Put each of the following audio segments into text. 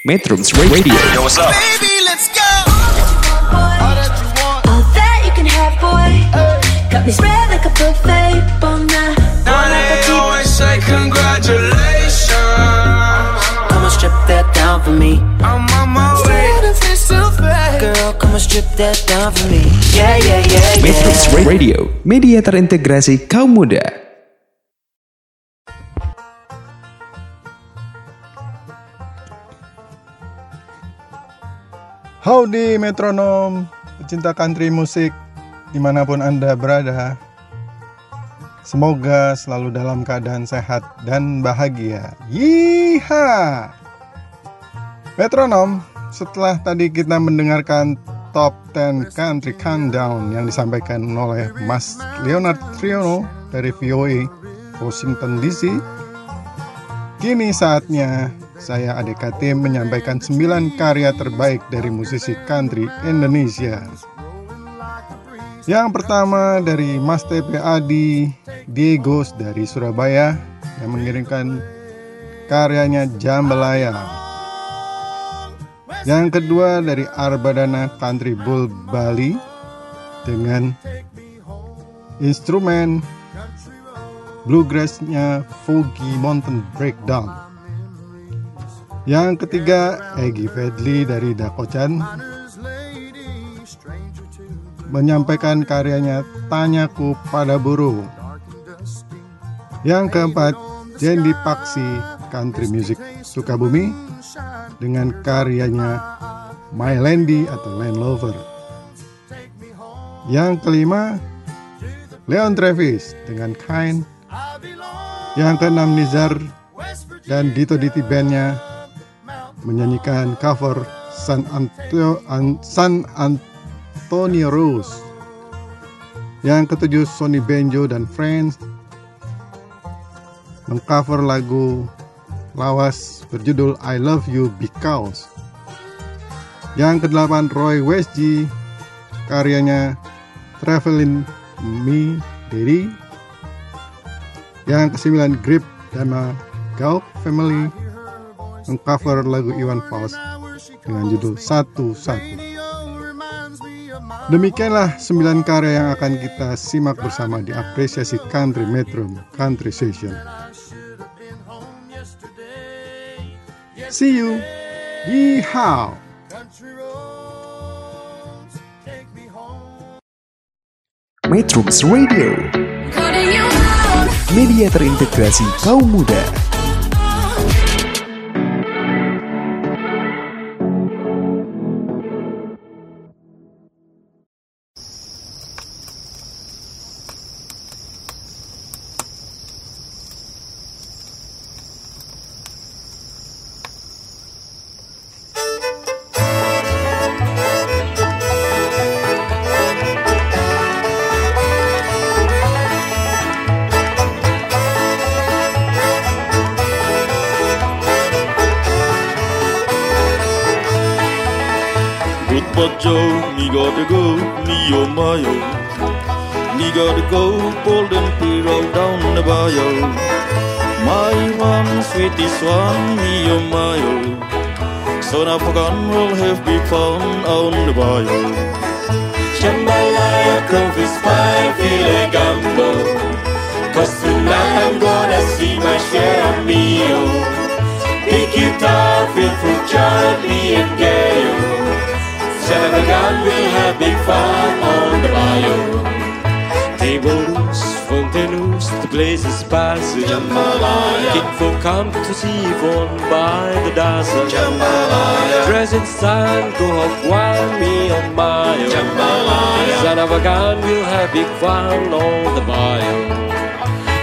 Metrums Radio. Yo, what's up? Baby, let's go. All that you can have, boy. Got me spread like a buffet. Now they always say congratulations. Come and strip that down for me. I'm on my way. Girl, come and strip that down for me. Yeah, yeah, yeah, Metrums yeah. Radio, media terintegrasi kaum muda. Howdy metronom, pecinta country musik di mana pun Anda berada. Semoga selalu dalam keadaan sehat dan bahagia. Yiha! Metronom, setelah tadi kita mendengarkan top 10 country countdown yang disampaikan oleh Mas Leonard Triono dari VOA Washington DC, Kini saatnya saya ADKT menyampaikan 9 karya terbaik dari musisi country Indonesia. Yang pertama dari Mas TP Adi Diegos dari Surabaya yang mengirimkan karyanya Jambalaya. Yang kedua dari Arbadana Country Bull Bali dengan instrumen bluegrassnya Foggy Mountain Breakdown. Yang ketiga, Egy Fedli dari Dakocan menyampaikan karyanya Tanyaku Pada Burung. Yang keempat, Jendi Paksi Country Music Sukabumi dengan karyanya My Landy atau Land Lover. Yang kelima, Leon Travis dengan Kind yang keenam Nizar dan Dito Diti Bandnya menyanyikan cover San Antonio, An- San Antonio Rose. Yang ketujuh Sony Benjo dan Friends mengcover lagu lawas berjudul I Love You Because. Yang kedelapan Roy Westji karyanya Travelin Me Daddy yang kesembilan Grip Dana Gauk Family mengcover lagu Iwan Fals dengan judul Satu Satu. Demikianlah sembilan karya yang akan kita simak bersama di apresiasi Country Metro Country Session. See you. Yeehaw. Metrums Radio, media terintegrasi kaum muda. Gotta go, me oh my oh. Me gotta go, bold and hero down the bayou. My one, sweetie swan, me oh my oh. So now forgotten we'll have big fun on the bayou. Jambalaya, crawfish pie, filet gumbo. Cause tonight I'm gonna see my share of meal. Big guitar, feel fruit me and Gayo. Of a gun, we'll have big fun on the bayou. Table loose, fontaine loose, the place is passing. Jambalaya. King folk come to see Yvonne by the dozen. Jambalaya. Dress in style, go off wild, me on my own. Jambalaya. Son of a gun, we'll have big fun on the bayou.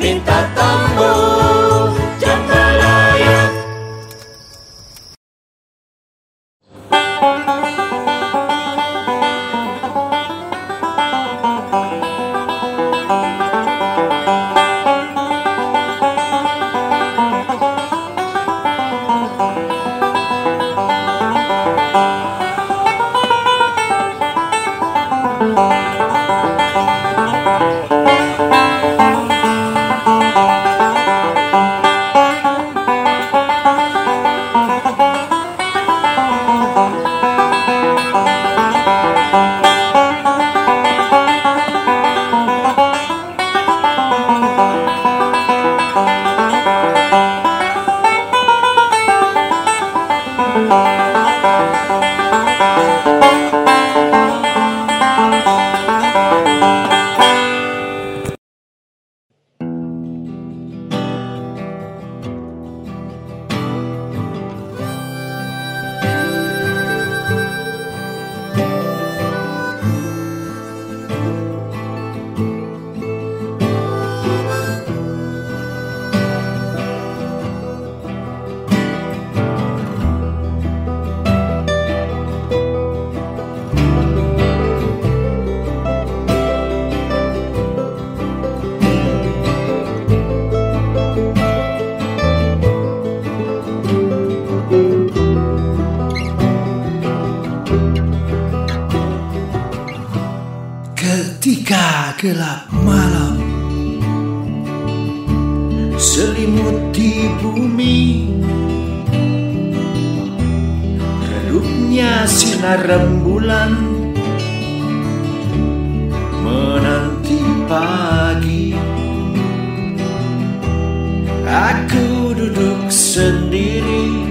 Minta tambo Selimuti bumi. Redupnya sinar rembulan. Menanti pagi. Aku duduk sendiri.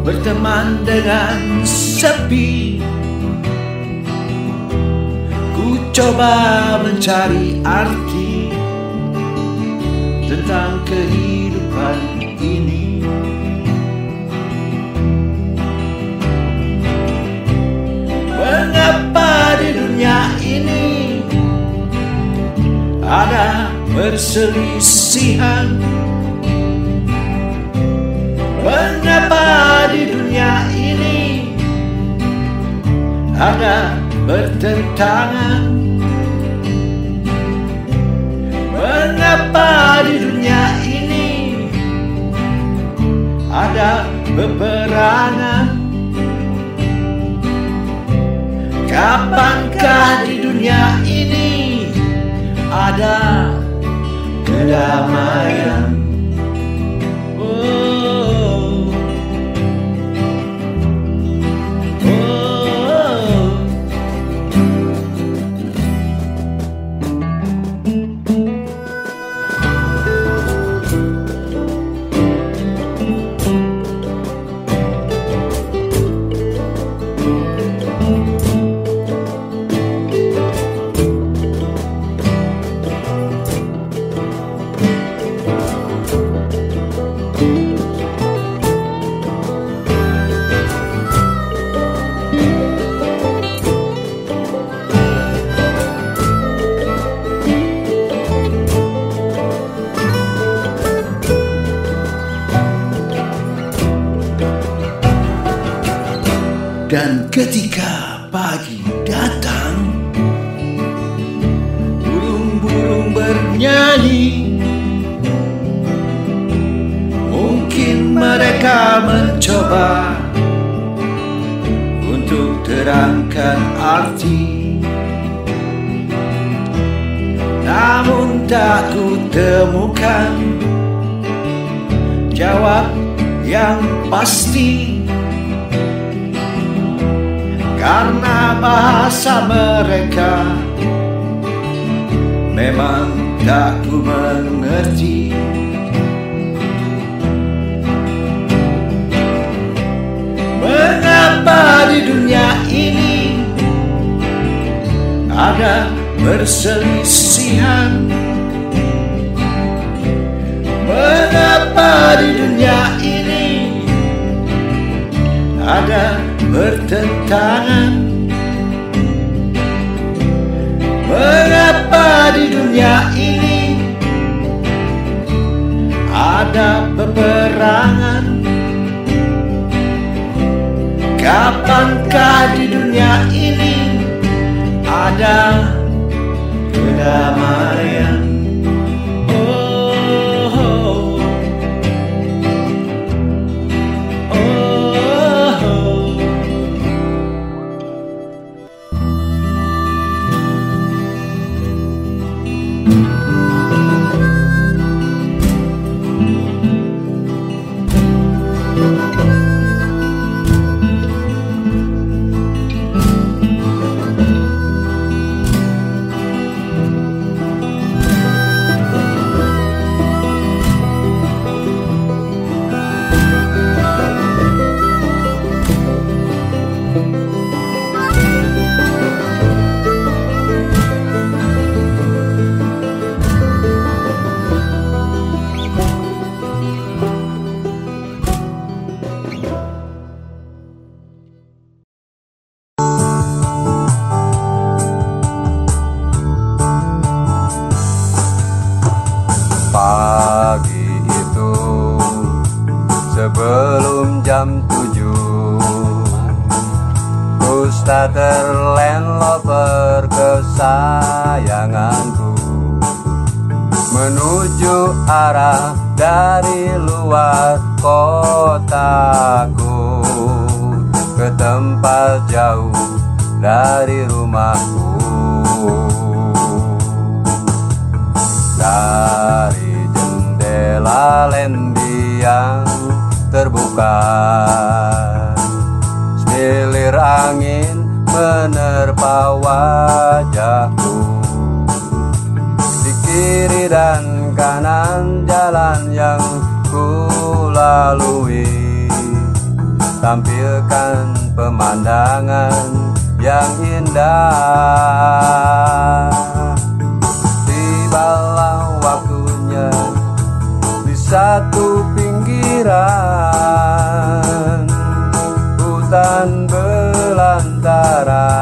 Berteman dengan sepi. Ku coba mencari arti tentang kehidupan ini. Mengapa di dunia ini ada perselisihan? Mengapa di dunia ini ada bertentangan di dunia ini. Ada peperangan. Kapankah di dunia ini ada kedamaian bernyanyi Mungkin mereka mencoba Untuk terangkan arti. Namun tak ku temukan Jawab yang pasti. Karena bahasa mereka Memang tak ku mengerti. Mengapa di dunia ini Ada perselisihan? Mengapa di dunia ini Ada bertentangan Mengapa di dunia ini ada peperangan. Kapankah di dunia ini ada kedamaian satu pinggiran hutan belantara.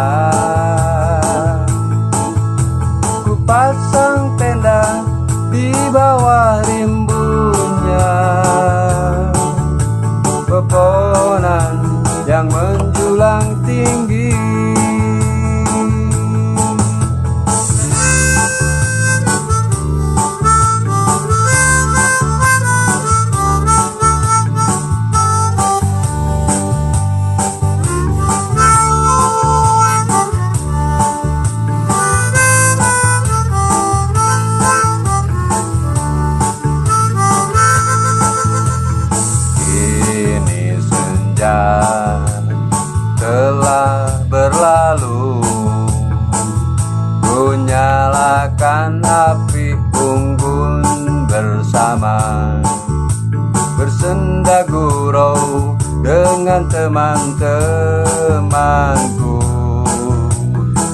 temanku.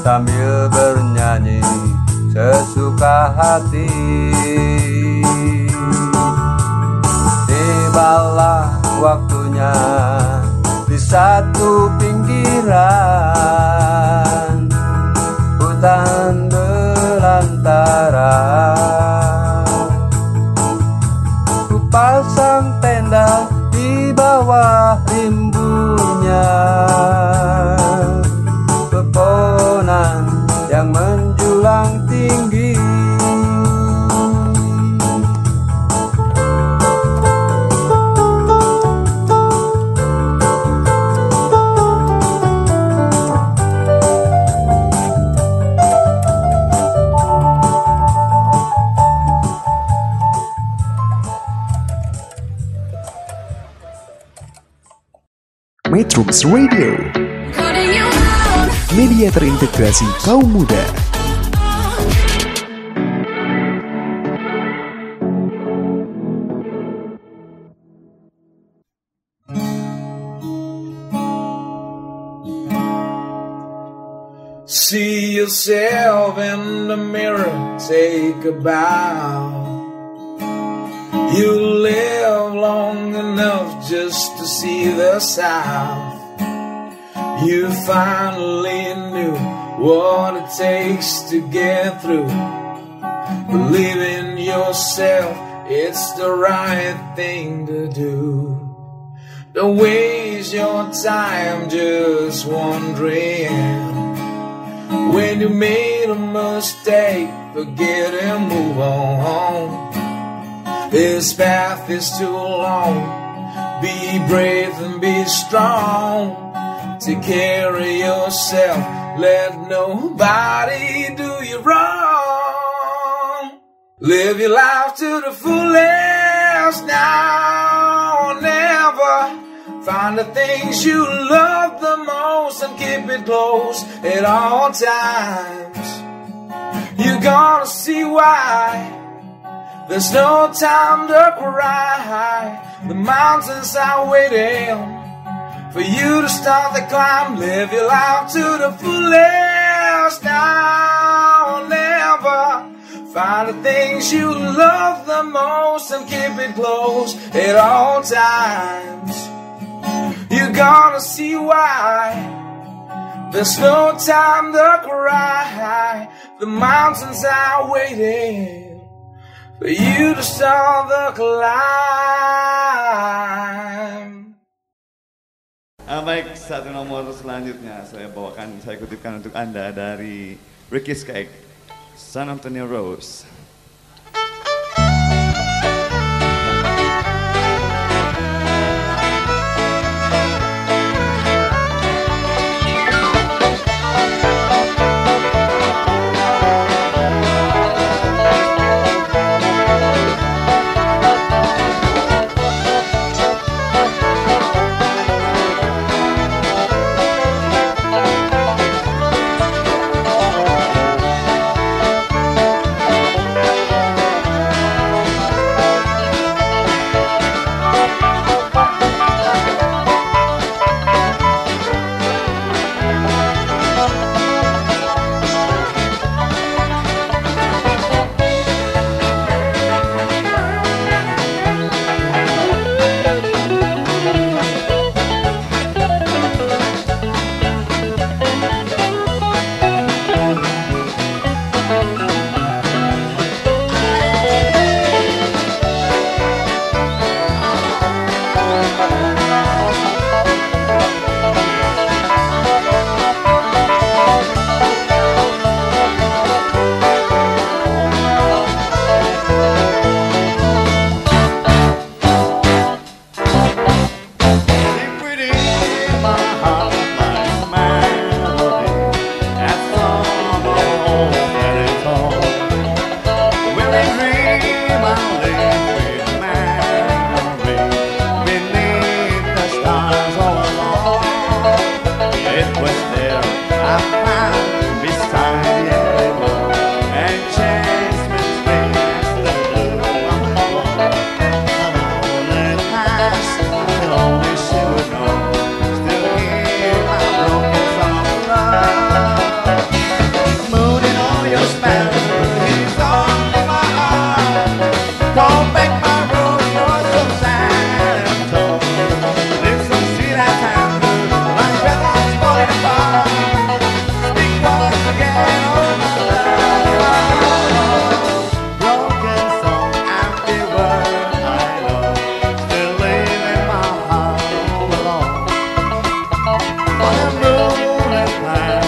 Sambil bernyanyi sesuka hati. Tibalah waktunya di satu pinggiran. Newsrooms Radio. Media terintegrasi kaum muda. See yourself in the mirror, take a bow You live long enough just to see the South. You finally knew what it takes to get through. Believe in yourself, it's the right thing to do. Don't waste your time just wondering. When you made a mistake, forget and move on. This path is too long. Be brave and be strong. Take care of yourself. Let nobody do you wrong. Live your life to the fullest now or never. Find the things you love the most and keep it close at all times. You're gonna see why. There's no time to cry. The mountains are waiting for you to start the climb. Live your life to the fullest now or never. Find the things you love the most and keep it close at all times. You're gonna see why. There's no time to cry. The mountains are waiting for you to start the climb. Ah, baik, satu nomor selanjutnya saya bawakan, saya kutipkan untuk Anda dari Ricky Skeg, San Antonio Rose. on a rolling pine.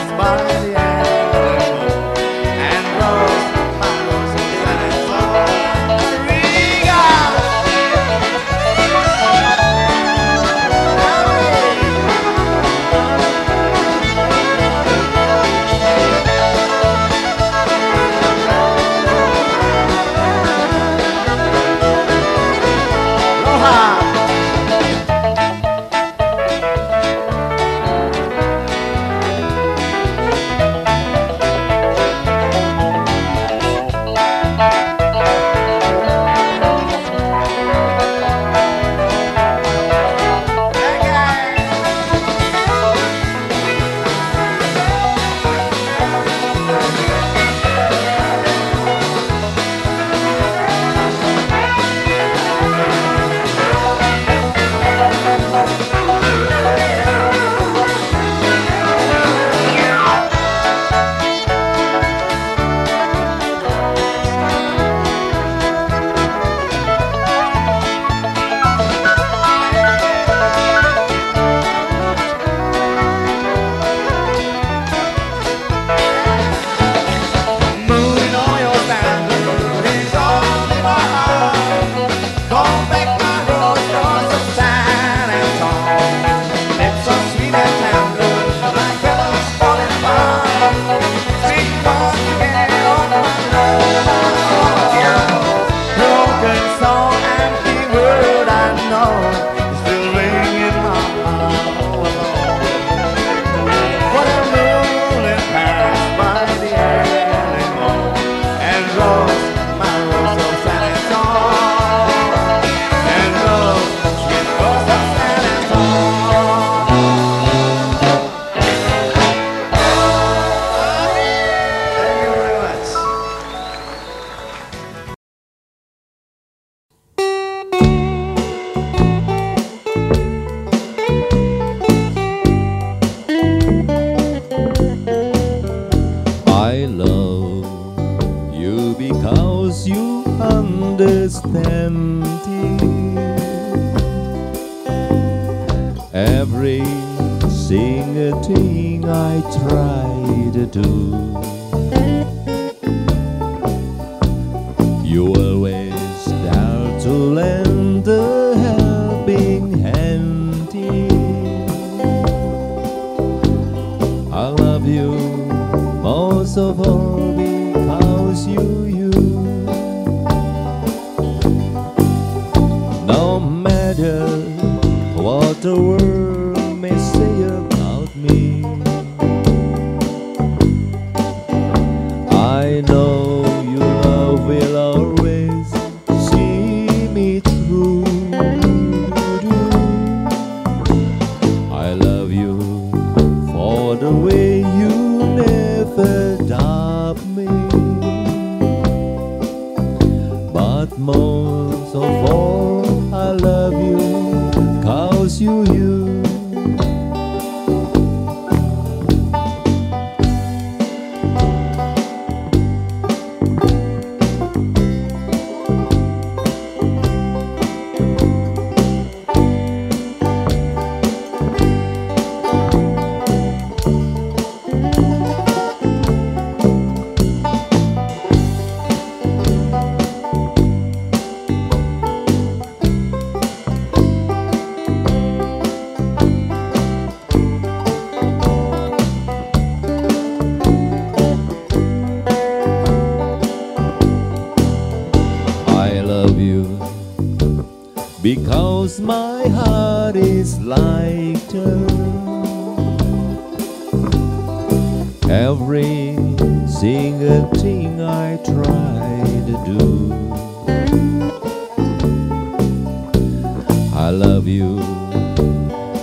I love you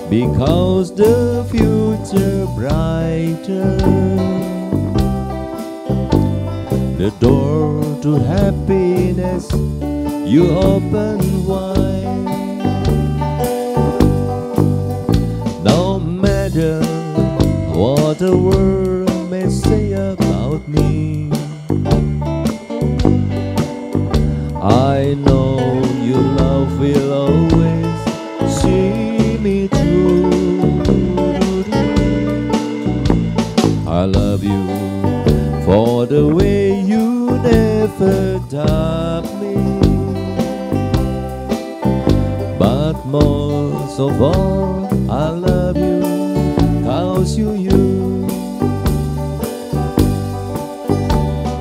because the future brighter. The door to happiness you open wide. No matter what the world may say about me, I know your love will always for the way you never doubt me. But most of all, I love you cause you, you.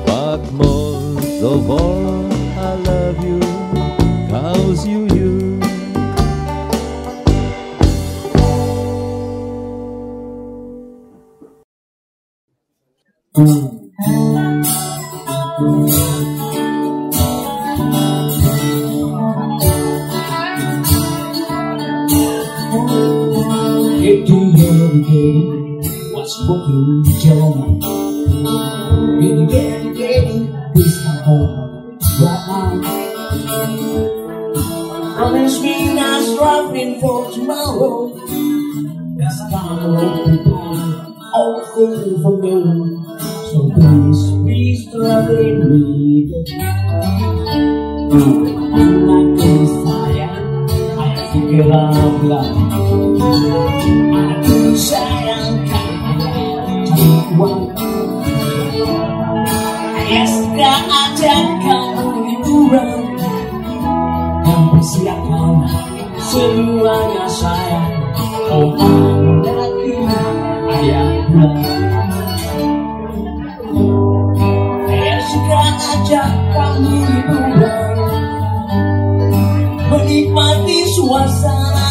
But most of all, I love you cause you, you. Mm. If you this my home. Promise me not striving for tomorrow. That's the time I'm all the things for me. So please, please travel me. Anakku sayang, ayah segera pulang. Menikmati suasana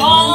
all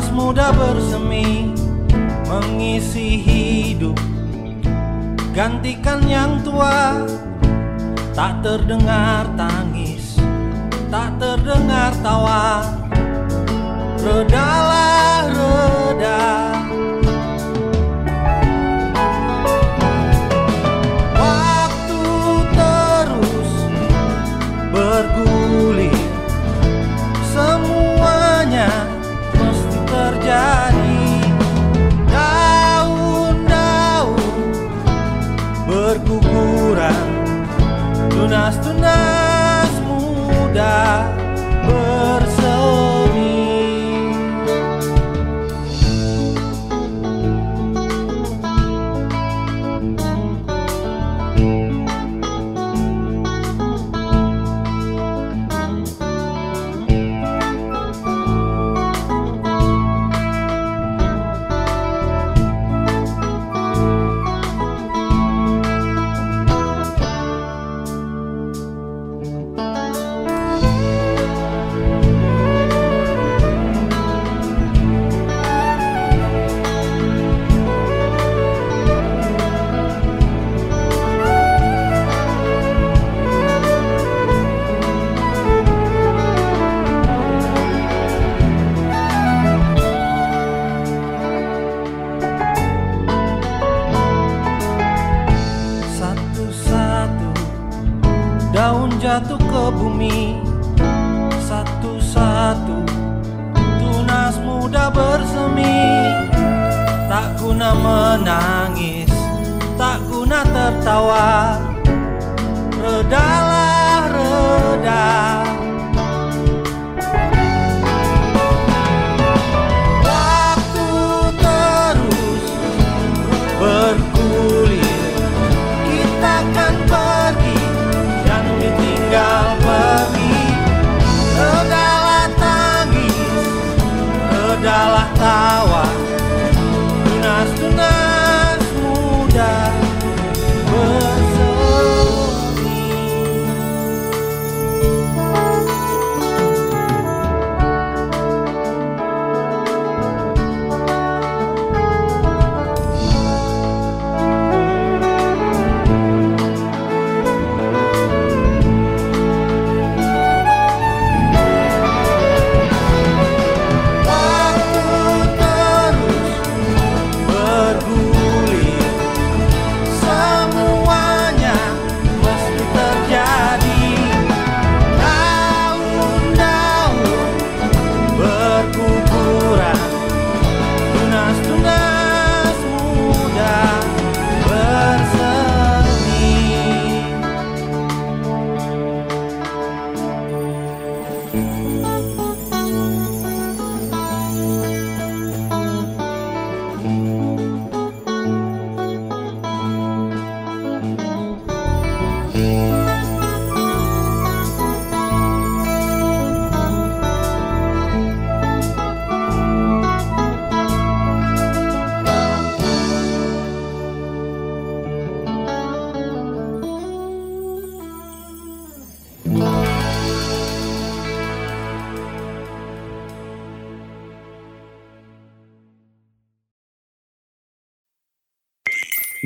emas muda bersemi mengisi hidup. Gantikan yang tua Tak terdengar tangis Tak terdengar tawa. Redalah reda. Waktu terus bergulir nas Música